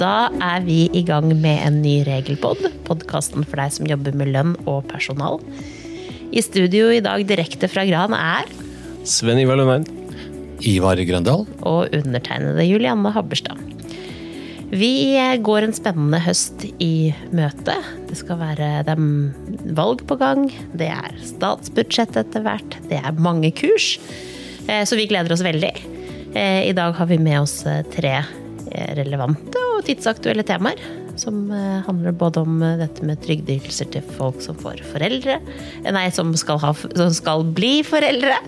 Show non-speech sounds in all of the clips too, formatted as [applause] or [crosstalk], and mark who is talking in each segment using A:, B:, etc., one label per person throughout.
A: Da er vi i gang med en ny regelpod, podkasten for deg som jobber med lønn og personal. I studio i dag direkte fra Gran er
B: Sven Ivar Lundheim.
C: Ivar Grøndal.
A: og undertegnede Julianne Habberstad. Vi går en spennende høst i møte. Det skal være det er valg på gang, det er statsbudsjett etter hvert, det er mange kurs. Eh, Så vi gleder oss veldig. Eh, I dag har vi med oss eh, tre relevante og tidsaktuelle temaer. Som eh, handler både om eh, dette med trygdeytelser til folk som får foreldre. eh, Nei, som skal, ha, som skal bli foreldre.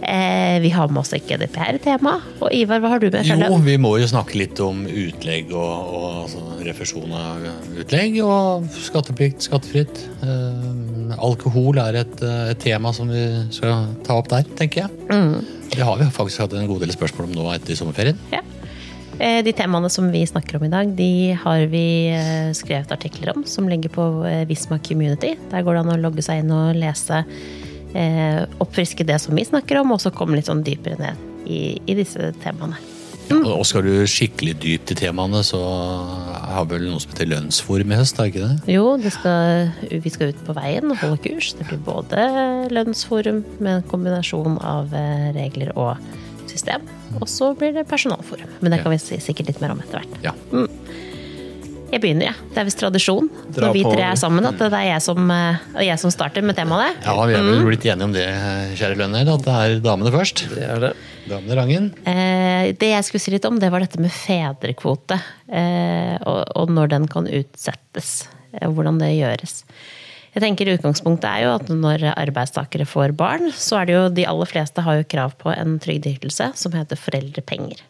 A: Eh, Vi har med oss et GDPR-tema. Og Ivar, hva har du med?
C: Jo, vi må jo snakke litt om utlegg og, og altså, refusjon av utlegg. Og skatteplikt, skattefritt. Eh, alkohol er et, et tema som vi skal ta opp der, tenker jeg. Det har vi faktisk hatt en god del spørsmål om nå etter sommerferien.
A: Ja. Eh, De temaene som vi snakker om i dag, de har vi eh, skrevet artikler om, som ligger på eh, Visma Community. Der går det an å logge seg inn og lese, oppfriske det som vi snakker om, og så komme litt sånn dypere ned i, i disse temaene.
C: Og skal du skikkelig dypt i temaene, så har vi vel noe som heter lønnsforum i høst, er ikke det?
A: Jo, det skal, vi skal ut på veien og holde kurs. Det blir både lønnsforum med en kombinasjon av regler og system. Og så blir det personalforum. Men det kan vi si sikkert litt mer om etter hvert.
C: Ja.
A: Jeg begynner, jeg. Det er visst tradisjon
B: Dra
A: når vi tre er sammen, at det er jeg som, eh, jeg som starter med temaene.
C: Ja, vi er vel blitt enige om det, kjære Lønner, at det er damene først.
B: Det er det.
C: Damene rangen.
A: Eh, det jeg skulle si litt om, det var dette med fedrekvote. Eh, og, og når den kan utsettes. Eh, hvordan det gjøres. Jeg tenker Utgangspunktet er jo at når arbeidstakere får barn, så er det jo de aller fleste har jo krav på en trygdeytelse som heter foreldrepenger.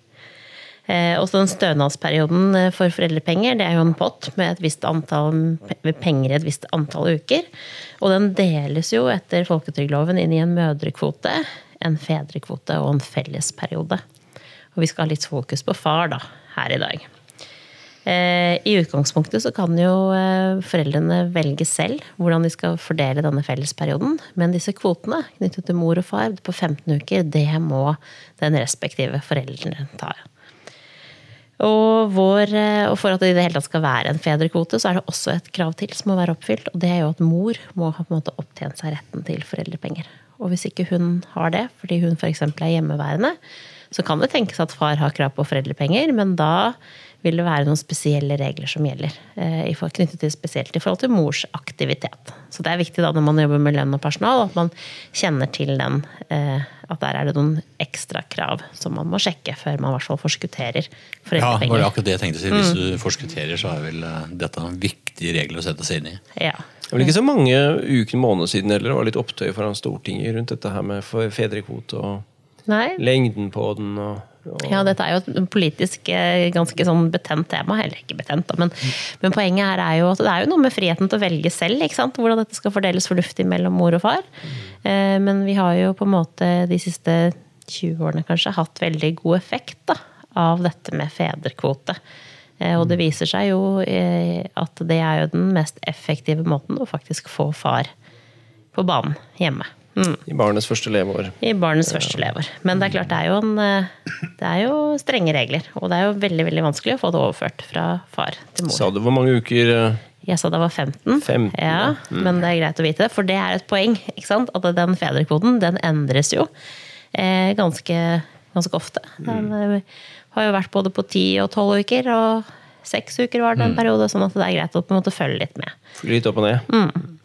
A: Eh, også den stønadsperioden eh, for foreldrepenger, det er jo en pott med et visst antall penger i et visst antall uker. Og den deles jo etter folketrygdloven inn i en mødrekvote, en fedrekvote og en fellesperiode. Og vi skal ha litt fokus på far da, her i dag. Eh, I utgangspunktet så kan jo eh, foreldrene velge selv hvordan de skal fordele denne fellesperioden, men disse kvotene knyttet til mor og far på 15 uker, det må den respektive foreldrene ta. Og, vår, eh, og for at det i det hele tatt skal være en fedrekvote, så er det også et krav til som må være oppfylt. Og det er jo at mor må ha på en måte opptjent seg retten til foreldrepenger. Og hvis ikke hun har det, fordi hun f.eks. er hjemmeværende, så kan det tenkes at far har krav på foreldrepenger, men da vil det være noen spesielle regler som gjelder. eh, i for- Knyttet til spesielt i forhold til mors aktivitet. Så det er viktig da når man jobber med lønn og personal, at man kjenner til den. eh, At der er det noen ekstra krav som man må sjekke før man i hvert fall forskutterer foreldrepenger.
C: Ja, det var akkurat det jeg tenkte å si. Hvis du forskutterer, så er vel eh, dette en viktig regel å sette seg inn i.
A: Ja.
B: Det var ikke så mange uker, måneder siden heller. Det var litt opptøy foran Stortinget rundt dette her med fedrekvote og
A: Nei.
B: lengden på den. Og,
A: Ja, dette er jo et politisk eh, ganske sånn betent tema. Eller ikke betent, da, men, men poenget her er jo at det er jo noe med friheten til å velge selv. ikke sant? Hvordan dette skal fordeles fornuftig mellom mor og far. Eh, Men vi har jo på en måte de siste 20 årene kanskje hatt veldig god effekt da, av dette med fedrekvote. Eh, Og det viser seg jo eh, at det er jo den mest effektive måten å faktisk få far på banen hjemme. Mm.
B: I barnets første leveår.
A: I barnets første leveår. Men det er klart, det er, jo en, eh, det er jo strenge regler. Og det er jo veldig veldig vanskelig å få det overført fra far til mor.
B: Sa du hvor mange uker eh,
A: Jeg sa det var 15.
B: 15,
A: ja.
B: Mm.
A: Men det er greit å vite, for det er et poeng. ikke sant? At den fedrekvoten den endres jo eh, ganske, ganske ofte. Den
B: Mm.
A: har jo vært både på 10 og 12 uker, og seks uker var
B: Mm.
A: det en periode. Sånn at det er greit å på en måte følge litt med.
B: litt opp og ned?
A: Mm.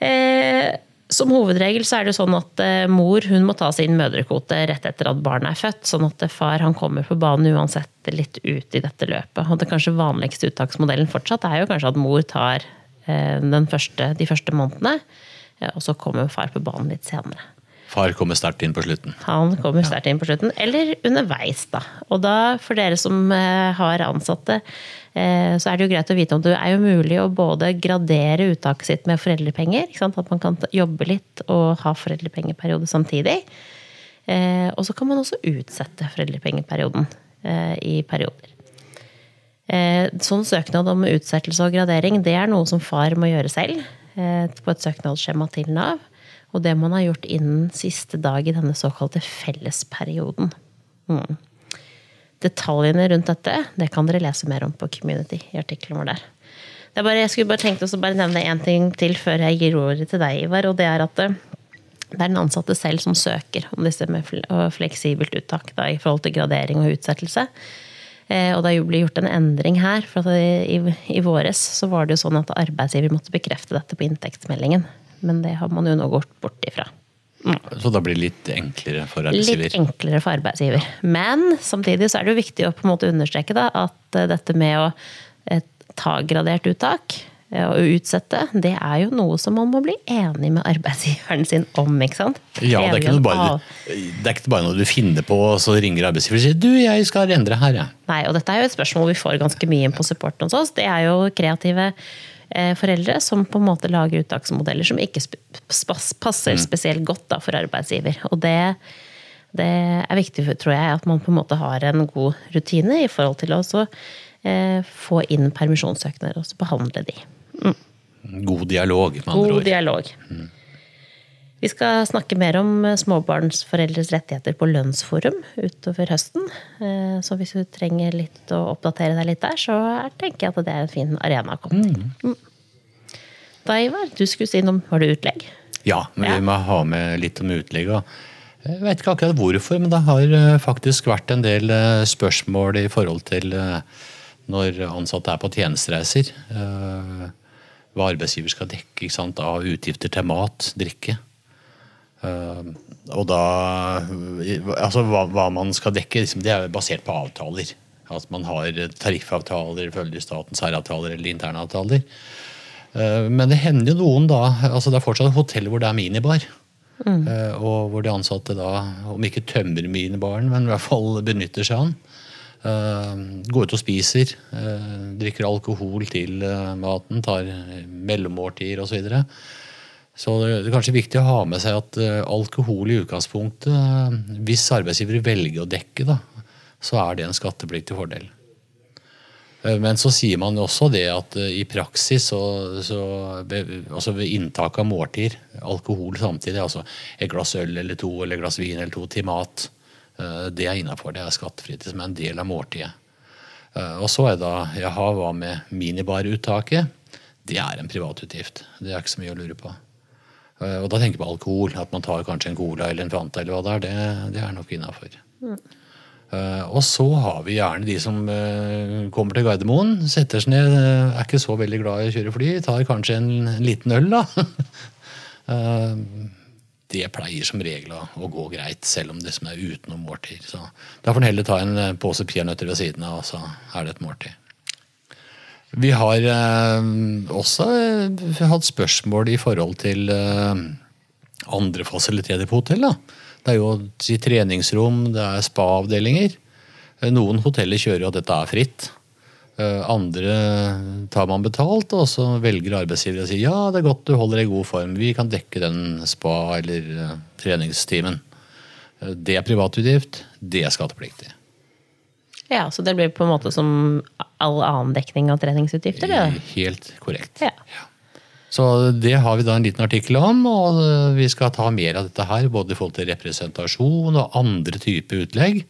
A: Eh, som hovedregel så er det sånn at eh, mor hun må ta sin mødrekvote rett etter at barnet er født. Sånn at eh, far han kommer på banen uansett litt ut i dette løpet. Og det kanskje vanligste uttaksmodellen fortsatt er jo kanskje at mor tar eh, den første, de første månedene. Og så kommer far på banen litt senere.
C: Far kommer sterkt inn på slutten.
A: Han kommer sterkt inn på slutten. Eller underveis, da. Og da, for dere som eh, har ansatte, eh, så er det jo greit å vite om det er jo mulig å både gradere uttaket sitt med foreldrepenger. Ikke sant? At man kan jobbe litt og ha foreldrepengeperiode samtidig. Eh, Og så kan man også utsette foreldrepengeperioden eh, i perioder. Eh, Sånn søknad om utsettelse og gradering det er noe som far må gjøre selv eh, på et søknadsskjema til Nav. Og det man har gjort innen siste dag i denne såkalte fellesperioden. Mm. detaljene rundt dette det kan dere lese mer om på Community. i artikkelen vår der. Er bare, jeg skulle bare tenkt å bare nevne én ting til før jeg gir ordet til deg, Ivar. og det er at det, det er den ansatte selv som søker om disse med fleksibelt uttak da, i forhold til gradering og utsettelse. Eh, og det ble gjort en endring her. for i, i, våres så var det jo sånn at arbeidsgiver måtte bekrefte dette på inntektsmeldingen. Men det har man jo nå gått bort ifra.
C: Mm. Så da blir det litt enklere for arbeidsgiver?
A: Litt enklere for arbeidsgiver. Men samtidig så er det jo viktig å på en måte understreke da, at eh, dette med å eh, ta gradert uttak og utsette, det er jo noe som man må bli enig med arbeidsgiveren sin om. ikke sant?
C: Ja, det er ikke, bare, det er ikke bare noe du finner på, og så ringer arbeidsgiver og sier du, jeg skal endre her. Ja.
A: Nei, og dette er jo et spørsmål vi får ganske mye inn på supporten hos oss. Det er jo kreative eh, foreldre som på en måte lager uttaksmodeller som ikke passer mm. spesielt godt da, for arbeidsgiver. Og det, det er viktig, tror jeg, at man på en måte har en god rutine i forhold til å også eh, få inn permisjonssøknader og behandle de.
C: God dialog,
A: med andre God ord. dialog. Mm. Vi skal snakke mer om småbarnsforeldres rettigheter på lønnsforum utover høsten. Eh, så hvis du trenger litt å oppdatere deg litt der, så tenker jeg at det er en fin arena å komme til. Mm. mm. Da, Ivar, du skulle si noe om Var det utlegg?
C: Ja, men vi må ha med litt om utlegg. Jeg vet ikke akkurat hvorfor, men det har eh, faktisk vært en del eh, spørsmål i forhold til når ansatte er på tjenestereiser. Eh, hva arbeidsgiver skal dekke av utgifter til mat, drikke. Eh, og da Altså hva, hva man skal dekke, liksom, det er basert på avtaler. At man har tariffavtaler, følger statens særavtaler eller interne avtaler. Eh, men det hender jo noen da altså Det er fortsatt hotell hvor det er minibar. Mm. Og hvor de ansatte da, om ikke tømmer minibaren, men i hvert fall benytter seg av den. Uh, går ut og spiser, uh, drikker alkohol til uh, maten, tar mellommåltider osv. Så, videre. Så det er kanskje viktig å ha med seg at alkohol i utgangspunktet, hvis arbeidsgivere velger å dekke, da, så er det en skattepliktig fordel. Men så sier man også det at i praksis, så, så altså ved inntak av måltider, alkohol samtidig, altså et glass øl eller to eller glass vin eller to til mat, Eh, det er innafor. Det er skattefritt som er en del av måltidet. Eh, og så er det jaha, hva med minibaruttaket? Det er en privatutgift. Det er ikke så mye å lure på. Eh, og da tenker jeg på alkohol. At man tar kanskje en Cola eller en Fanta eller hva det er. Det, det er nok innafor. Mm. Og så har vi gjerne de som kommer til Gardermoen, setter seg ned, er ikke så veldig glad i å kjøre fly, tar kanskje en, en liten øl, da. [laughs] det pleier som regel å gå greit, selv om det som er utenom måltid. Så da får en heller ta en eh, pose peanøtter ved siden av, og så er det et måltid. Vi har eh, også eh, hatt spørsmål i forhold til eh, andre fasiliteter på hotell. Da. Det er jo i treningsrom, det er spa-avdelinger. Eh, noen hoteller kjører jo at dette er fritt. Eh, andre tar man betalt, og så velger arbeidsgiver å si ja, det er godt du holder deg i god form, vi kan dekke den spa- eller treningstimen. Det er privatutgift, det er skattepliktig.
A: Ja, Så det blir på en måte som all annen dekning av treningsutgifter? Det?
C: Helt korrekt. Ja. Så det har vi da en liten artikkel om, og vi skal ta mer av dette her, både i forhold til representasjon og andre typer utlegg.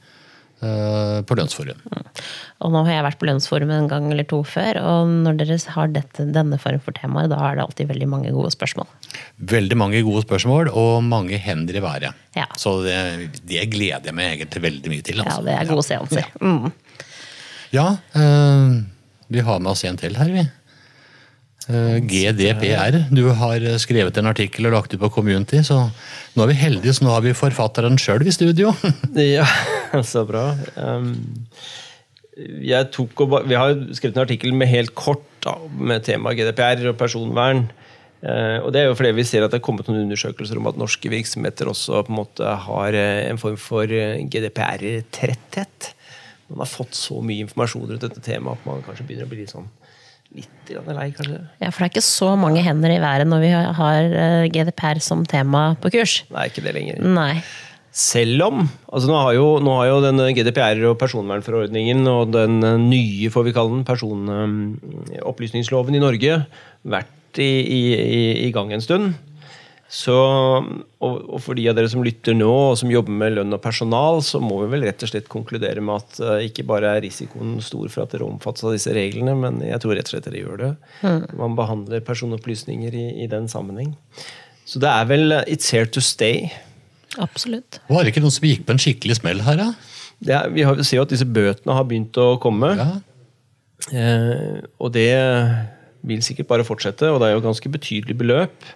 C: Eh, på Lønnsforum.
A: Og nå har jeg vært på Lønnsforum en gang eller to før, og når dere har dette, denne form for temaer, da er det alltid veldig mange gode spørsmål.
C: Veldig mange gode spørsmål, og mange hender i været. Ja. Så det, det, gleder jeg meg egentlig veldig mye til.
A: Altså. Ja, det er gode seanser. Ja, mm.
C: Ja øh, vi har med oss en til her, vi. Uh, GDPR. Du har skrevet en artikkel og lagt ut på Community, så nå er vi heldige, så nå har vi forfatteren sjøl i studio. [laughs]
B: ja, [laughs] så bra. Um, og, vi har skrevet en artikkel med helt kort da, med tema GDPR og personvern. Uh, og Det er jo fordi vi ser at det er kommet noen undersøkelser om at norske virksomheter også på en måte har eh, en form for GDPR-tretthet. Man har fått så mye informasjon rundt dette temaet at man kanskje begynner å bli litt sånn litt lei, kanskje.
A: Ja, For det er ikke så mange hender i været når vi har eh, GDPR som tema på kurs?
B: Nei, ikke det lenger.
A: Nei.
B: Selv om altså nå har, jo, nå har jo den GDPR og personvernforordningen og den nye får vi kalle den, personopplysningsloven i Norge vært i, i, i gang en stund. Så, og, og for de av dere som lytter nå, og som jobber med lønn og personal, så må vi vel rett og slett konkludere med at uh, ikke bare er risikoen stor for at dere omfattes av disse reglene, men jeg tror rett og slett dere gjør det. Mm. Man behandler personopplysninger i, i, den sammenheng. Så det er vel uh, It's here to stay.
A: Absolutt.
C: Var det ikke noen som gikk på en skikkelig smell her, da?
B: Ja? vi har, ser jo at disse bøtene har begynt å komme. Ja. Uh, og det vil sikkert bare fortsette, og det er jo ganske betydelig beløp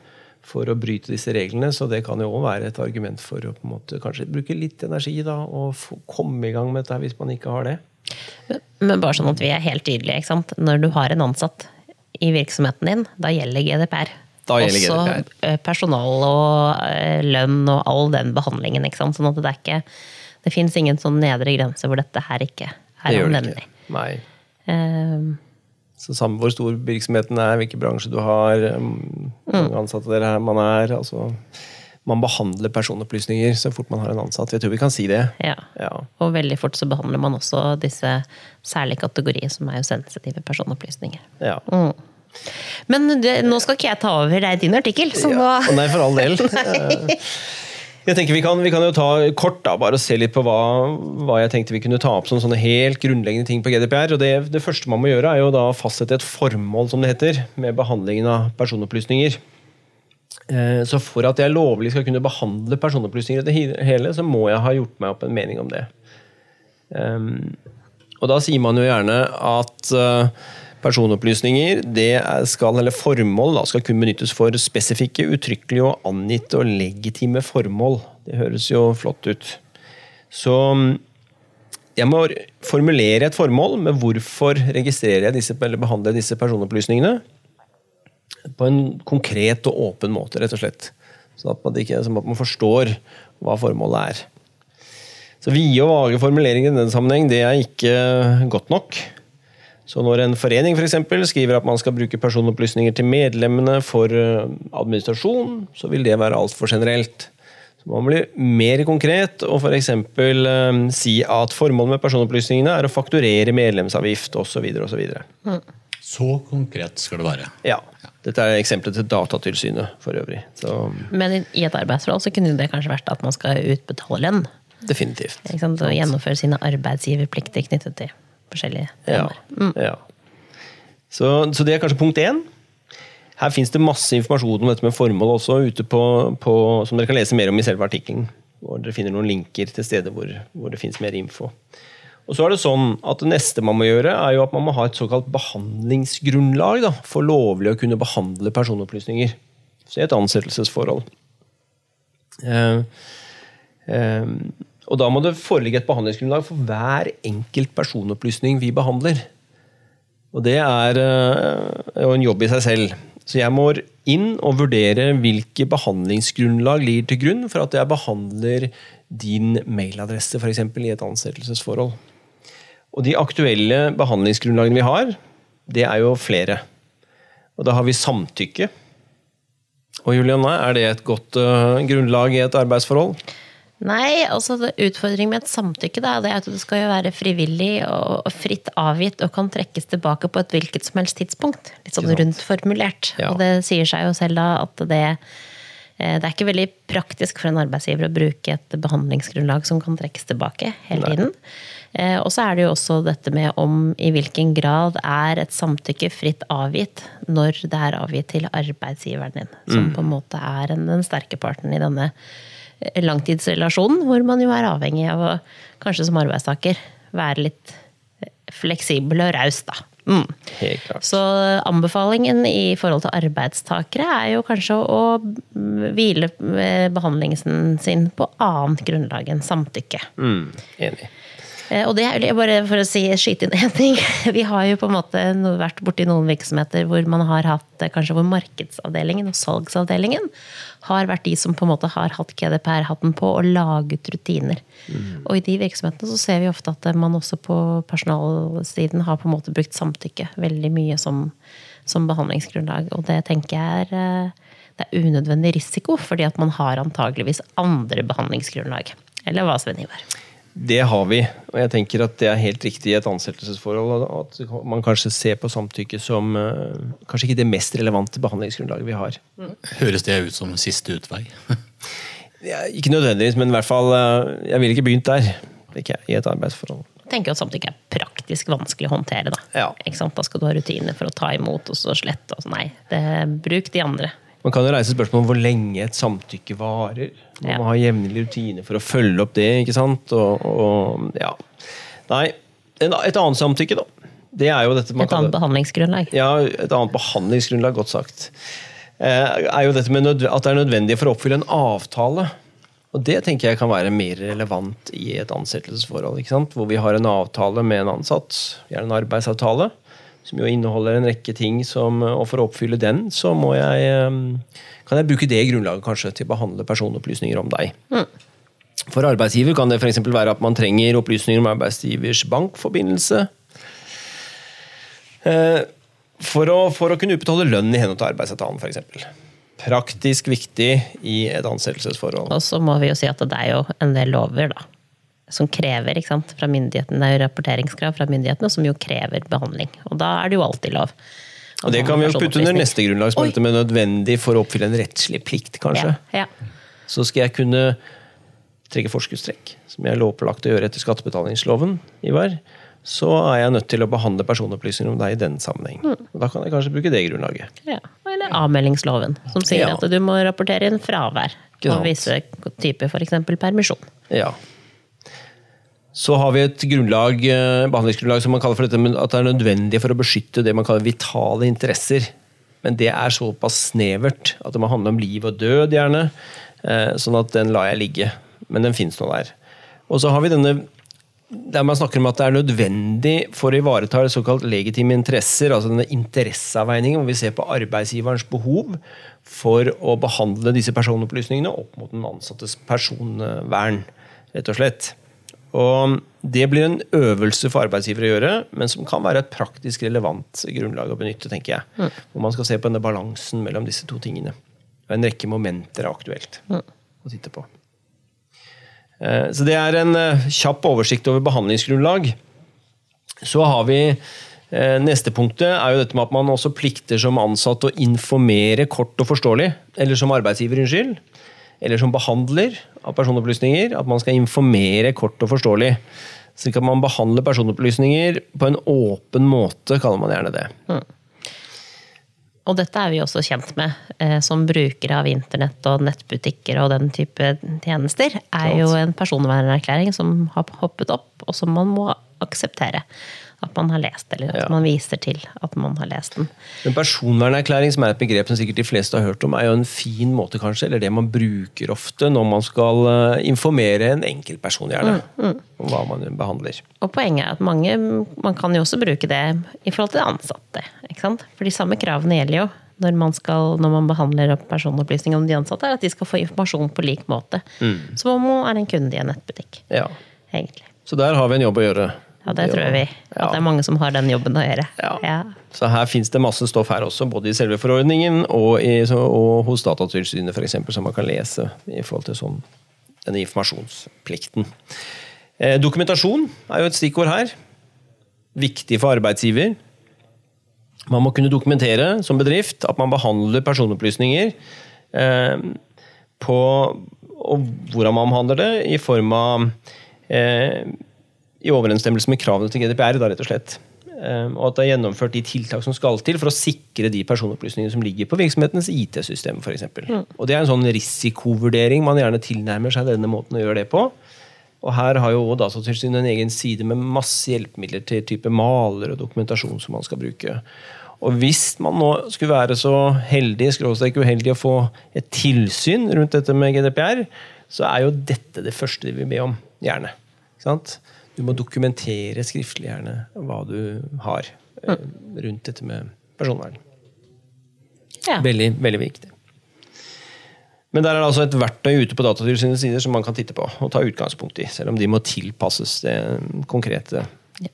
B: for å bryte disse reglene. Så det kan jo òg være et argument for å på en måte kanskje bruke litt energi da, og få, komme i gang med dette hvis man ikke har det.
A: Men bare sånn at vi er helt tydelige. ikke sant? Når du har en ansatt i virksomheten din, da gjelder GDPR.
B: Da gjelder Også GDPR.
A: Eh, personal og eh, lønn og all den behandlingen. ikke sant? Sånn at det er ikke det fins ingen sånn nedre grense hvor dette her ikke er anvendelig.
B: Nei. Um, så samme hvor stor virksomheten er, hvilken bransje du har, um, mange ansatte dere man er. altså man behandler personopplysninger så fort man har en ansatt. Jeg tror vi kan si det.
A: Ja. ja. Og veldig fort så behandler man også disse særlige kategorier som er jo sensitive personopplysninger.
B: Ja.
A: Mm. Men det, nå skal ikke jeg ta over, det er din artikkel. Så
B: ja. Nei, for all del. [laughs] Jeg tenker vi kan, vi kan, jo ta kort da, bare se litt på hva, hva, jeg tenkte vi kunne ta opp som sånne helt grunnleggende ting på GDPR. og det, det, første man må gjøre, er jo da fastsette et formål som det heter, med behandlingen av personopplysninger. Eh, så for at jeg lovlig skal kunne behandle personopplysninger i det hele, så må jeg ha gjort meg opp en mening om det. Um, og da sier man jo gjerne at uh, Personopplysninger det skal, eller formål da, skal kun benyttes for spesifikke, uttrykkelige og angitte og legitime formål. Det høres jo flott ut. Så jeg må formulere et formål med hvorfor registrerer jeg disse, eller behandler disse personopplysningene på en konkret og åpen måte, rett og slett. Sånn at at man forstår hva formålet er. Så Vide og vage formuleringer i den sammenheng det er ikke godt nok. Så når en forening for eksempel, skriver at man skal bruke personopplysninger til medlemmene for eh, administrasjon, så vil det være altfor generelt. Så man blir mer konkret og f.eks. Uh, si at formålet med personopplysningene er å fakturere medlemsavgift osv. osv.
C: Mm. Så konkret skal det være.
B: Ja. Dette er eksempelet til Datatilsynet for øvrig. Så.
A: Men i et arbeidsforhold så kunne det kanskje vært at man skal utbetale lønn?
B: Definitivt.
A: Og gjennomføre sine arbeidsgiverplikter knyttet til forskjellige
B: temaer. Ja, mm. ja. Så, så, det er kanskje punkt én. Her fins det masse informasjon om dette med formål også, ute på, på, som dere kan lese mer om i selve artikkelen. Hvor dere finner noen linker til steder hvor, hvor det fins mer info. Og så er Det sånn at det neste man må gjøre, er jo at man må ha et såkalt behandlingsgrunnlag da, for lovlig å kunne behandle personopplysninger. Så i et ansettelsesforhold. Eh, eh, og Da må det foreligge et behandlingsgrunnlag for hver enkelt personopplysning vi behandler. Og Det er eh, jo en jobb i seg selv. Så jeg må inn og vurdere hvilke behandlingsgrunnlag ligger til grunn for at jeg behandler din mailadresse for eksempel, i et ansettelsesforhold. Og De aktuelle behandlingsgrunnlagene vi har, det er jo flere. Og Da har vi samtykke. Og Julianne, Er det et godt uh, grunnlag i et arbeidsforhold?
A: Nei, altså utfordringen med et samtykke da, det er at det skal jo være frivillig og fritt avgitt og kan trekkes tilbake på et hvilket som helst tidspunkt. Litt sånn rundt formulert. Ja. Og det sier seg jo selv da at det, eh, det er ikke veldig praktisk for en arbeidsgiver å bruke et behandlingsgrunnlag som kan trekkes tilbake hele Nei. tiden. Eh, og så er det jo også dette med om i hvilken grad er et samtykke fritt avgitt når det er avgitt til arbeidsgiveren din, som mm. på en måte er den sterke parten i denne langtidsrelasjonen, hvor man jo er avhengig av å kanskje som arbeidstaker være litt fleksibel og raus, da. Mm. Så anbefalingen i forhold til arbeidstakere er jo kanskje å hvile behandlingen sin på annet grunnlag enn samtykke.
B: Mm. Enig.
A: Eh, og det er bare for å si, skyte inn én ting. [laughs] Vi har jo på en måte vært borti noen virksomheter hvor man har hatt eh, kanskje hvor markedsavdelingen og salgsavdelingen har vært de som på en måte har hatt GDPR-hatten på og laget rutiner. Mm. Og i de virksomhetene så ser vi ofte at man også på personalsiden har på en måte brukt samtykke veldig mye som, som behandlingsgrunnlag. Og det tenker jeg er eh, det er unødvendig risiko, fordi at man har antageligvis andre behandlingsgrunnlag. Eller hva, Sven Ivar?
B: Det har vi, og jeg tenker at det er helt riktig i et ansettelsesforhold. At man kanskje ser på samtykke som eh, kanskje ikke det mest relevante behandlingsgrunnlaget vi har.
C: Høres det ut som siste utvei? [laughs]
B: Ja, ikke nødvendigvis, men i hvert fall eh, Jeg ville ikke begynt der Ikke i et arbeidsforhold.
A: Jeg tenker at samtykke er praktisk vanskelig å håndtere. Da
B: Ja.
A: Ikke sant? da skal du ha rutiner for å ta imot og så slette. Og så. Nei, det, bruk de andre.
B: Man kan jo reise spørsmål om hvor lenge et samtykke varer. Man må ha jevnlig rutine for å følge opp det. ikke sant? Og, og ja. Nei, et annet samtykke, da. Det er jo dette man
A: Et annet behandlingsgrunnlag.
B: Ja, et annet behandlingsgrunnlag, godt sagt. Eh, er jo dette med at det er nødvendig for å oppfylle en avtale. Og det tenker jeg kan være mer relevant i et ansettelsesforhold. ikke sant? Hvor vi har en avtale med en ansatt, gjerne en arbeidsavtale, som jo inneholder en rekke ting som Og for å oppfylle den, så må jeg kan jeg bruke det grunnlaget kanskje til å behandle personopplysninger om deg. For arbeidsgiver kan det f.eks. være at man trenger opplysninger om arbeidsgivers bankforbindelse. Eh, For å, for å kunne utbetale lønn i henhold til arbeidsavtalen, f.eks. Praktisk viktig i et ansettelsesforhold.
A: Og så må vi jo si at det er jo en del lover da, som krever sant, fra myndighetene, det er jo rapporteringskrav fra myndighetene som jo krever behandling. Og da er det jo alltid lov.
B: Og det kan vi jo putte under neste grunnlag, som er med nødvendig for å oppfylle en rettslig plikt, kanskje.
A: Ja, ja.
B: Så skal jeg kunne trekke forskuddstrekk, som jeg er lovpålagt å gjøre etter skattebetalingsloven, Ivar. Så er jeg nødt til å behandle personopplysninger om deg i den sammenheng.
A: Mm.
B: Og da kan jeg kanskje bruke det grunnlaget.
A: Ja. Eller avmeldingsloven, som sier
B: Ja.
A: at du må rapportere inn fravær. Og visse typer f.eks. permisjon.
B: Ja. Så har vi et grunnlag, eh, behandlingsgrunnlag som man kaller for dette, at det er nødvendig for å beskytte det man kaller vitale interesser. Men det er såpass snevert at det må handle om liv og død, gjerne. Eh, Sånn at den lar jeg ligge. Men den fins nå der. Og så har vi denne der man snakker om at det er nødvendig for å ivareta såkalt legitime interesser, altså denne interesseavveiningen, hvor vi ser på arbeidsgiverens behov for å behandle disse personopplysningene opp mot den ansattes personvern, rett og slett. Og Det blir en øvelse for arbeidsgiver å gjøre, men som kan være et praktisk relevant grunnlag å benytte. tenker jeg. Hvor man skal se på denne balansen mellom disse to tingene. Og En rekke momenter er aktuelt å titte på. Eh, Så det er en eh, kjapp oversikt over behandlingsgrunnlag. Så har vi eh, Neste punktet er jo dette med at man også plikter som ansatt å informere kort og forståelig. Eller som arbeidsgiver, unnskyld. Eller som behandler av personopplysninger. At man skal informere kort og forståelig. Slik at man behandler personopplysninger på en åpen måte, kaller man gjerne det.
A: Og dette er vi også kjent med eh, som brukere av internett og nettbutikker og den type tjenester. er jo en personvernerklæring som har hoppet opp, og som man må akseptere. At man har lest, eller at
B: Ja.
A: man viser til at man har lest den.
B: En personvernerklæring, som er et begrep som sikkert de fleste har hørt om, er jo en fin måte, kanskje, eller det man bruker ofte når man skal eh, informere en enkeltperson, gjerne, om hva man behandler.
A: Og poenget er at mange man kan jo også bruke det i forhold til ansatte. ikke sant? For de samme kravene gjelder jo når man, skal, når man behandler personopplysninger om de ansatte, er at de skal få informasjon på lik måte. Som om man er en kunde i en nettbutikk.
B: Ja.
A: egentlig.
B: Så der har vi en jobb å gjøre.
A: Ja, det tror vi.
B: Ja.
A: At det er mange som har den jobben å gjøre.
B: Ja. Så her fins det masse stoff her også, både i selve forordningen og, i, så, og hos Datatilsynet f.eks., som man kan lese i forhold til sånn, denne informasjonsplikten. Eh, dokumentasjon er jo et stikkord her. Viktig for arbeidsgiver. Man må kunne dokumentere som bedrift at man behandler personopplysninger eh, på og hvordan man behandler det, i form av eh, i overensstemmelse med kravene til GDPR, da, rett og slett. Eh, Og at det er gjennomført de tiltak som skal til for å sikre de personopplysningene som ligger på virksomhetens IT-system, f.eks. Mm. Og det er en sånn risikovurdering man gjerne tilnærmer seg denne måten å gjøre det på. Og her har jo Datatilsynet en egen side med masse hjelpemidler til type maler og dokumentasjon som man skal bruke. Og hvis man nå skulle være så heldig skråstrek uheldig å få et tilsyn rundt dette med GDPR, så er jo dette det første de vil be om. Gjerne. Ikke sant? Du må dokumentere skriftlig gjerne hva du har eh, rundt dette med personvern.
A: Ja.
B: Veldig, veldig viktig. Men der er det altså et verktøy ute på Datatilsynets sider som man kan titte på og ta utgangspunkt i, selv om de må tilpasses det konkrete.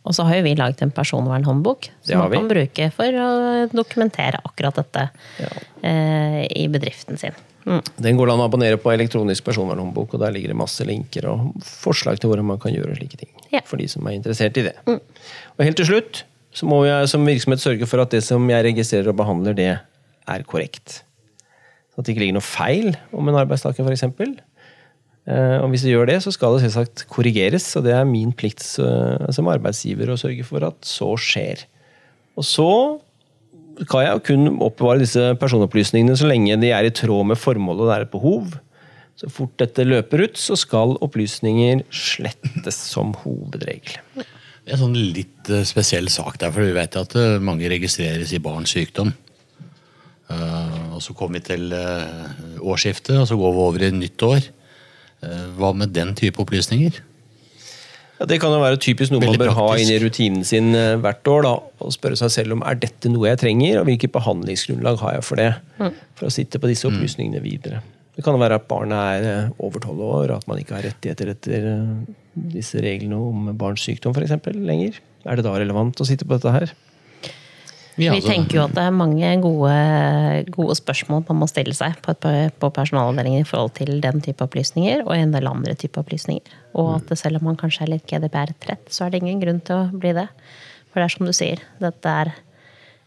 A: Og så har jo vi laget en personvernhåndbok som man kan bruke for å dokumentere akkurat dette
B: Ja.
A: eh, i bedriften sin.
B: Den går det an å abonnere på elektronisk personvernhåndbok, og der ligger det masse linker og forslag til hvordan man kan gjøre slike ting.
A: Ja.
B: For de som er interessert i det. Og helt til slutt så må jeg som virksomhet sørge for at det som jeg registrerer og behandler, det er korrekt. Så at det ikke ligger noe feil om en arbeidstaker, f.eks. Eh, Og hvis det gjør det, så skal det selvsagt korrigeres, og det er min plikt eh, som arbeidsgiver å sørge for at så skjer. Og så kan jeg kun oppbevare disse personopplysningene så lenge de er i tråd med formålet og det er et behov. Så fort dette løper ut, så skal opplysninger slettes som hovedregel.
C: Det er en sånn litt eh, spesiell sak der, for vi vet at eh, mange registreres i barns sykdom. Eh, og så kommer vi til årsskiftet, og så går vi over i nytt år. Hva med den type opplysninger?
B: Ja, det kan jo være typisk noe
C: Veldig
B: man bør ha inn i rutinen sin eh, hvert år. Da, og spørre seg selv om er dette noe jeg trenger, og hvilket behandlingsgrunnlag har jeg for det. For å sitte på disse opplysningene videre. Det kan være at barnet er eh, over tolv år, at man ikke har rettigheter etter eh, disse reglene om barns sykdom for eksempel, lenger. Er det da relevant å sitte på dette her?
A: Vi
C: altså,
A: tenker jo at det er mange gode, gode spørsmål man må stille seg på, et- på personalavdelingen i forhold til den type opplysninger og en del andre type opplysninger. Og at det, selv om man kanskje er litt GDPR-trett, så er det ingen grunn til å bli det. For det er som du sier, dette er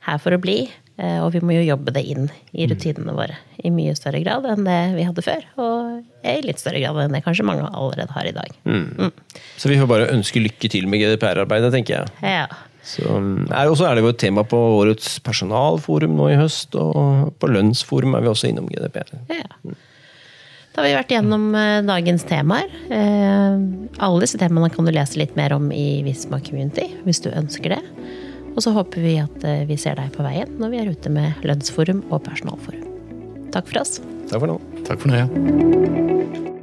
A: her for å bli, eh, og vi må jo jobbe det inn i rutinene våre i mye større grad enn det vi hadde før. Og i litt større grad enn det kanskje mange allerede har i dag.
B: Så vi får bare ønske lykke til med GDPR-arbeidet, tenker jeg.
A: Ja.
B: Så er, og så er det jo et tema på årets personalforum nå i høst, og på lønnsforum er vi også innom GDPR.
A: Ja. Da har vi vært gjennom eh, dagens temaer. Eh, Alle disse temaene kan du lese litt mer om i Visma Community, hvis du ønsker det. Og så håper vi at eh, vi ser deg på veien når vi er ute med lønnsforum og personalforum. Takk for oss.
B: Takk for nå.
C: Takk for nå, ja.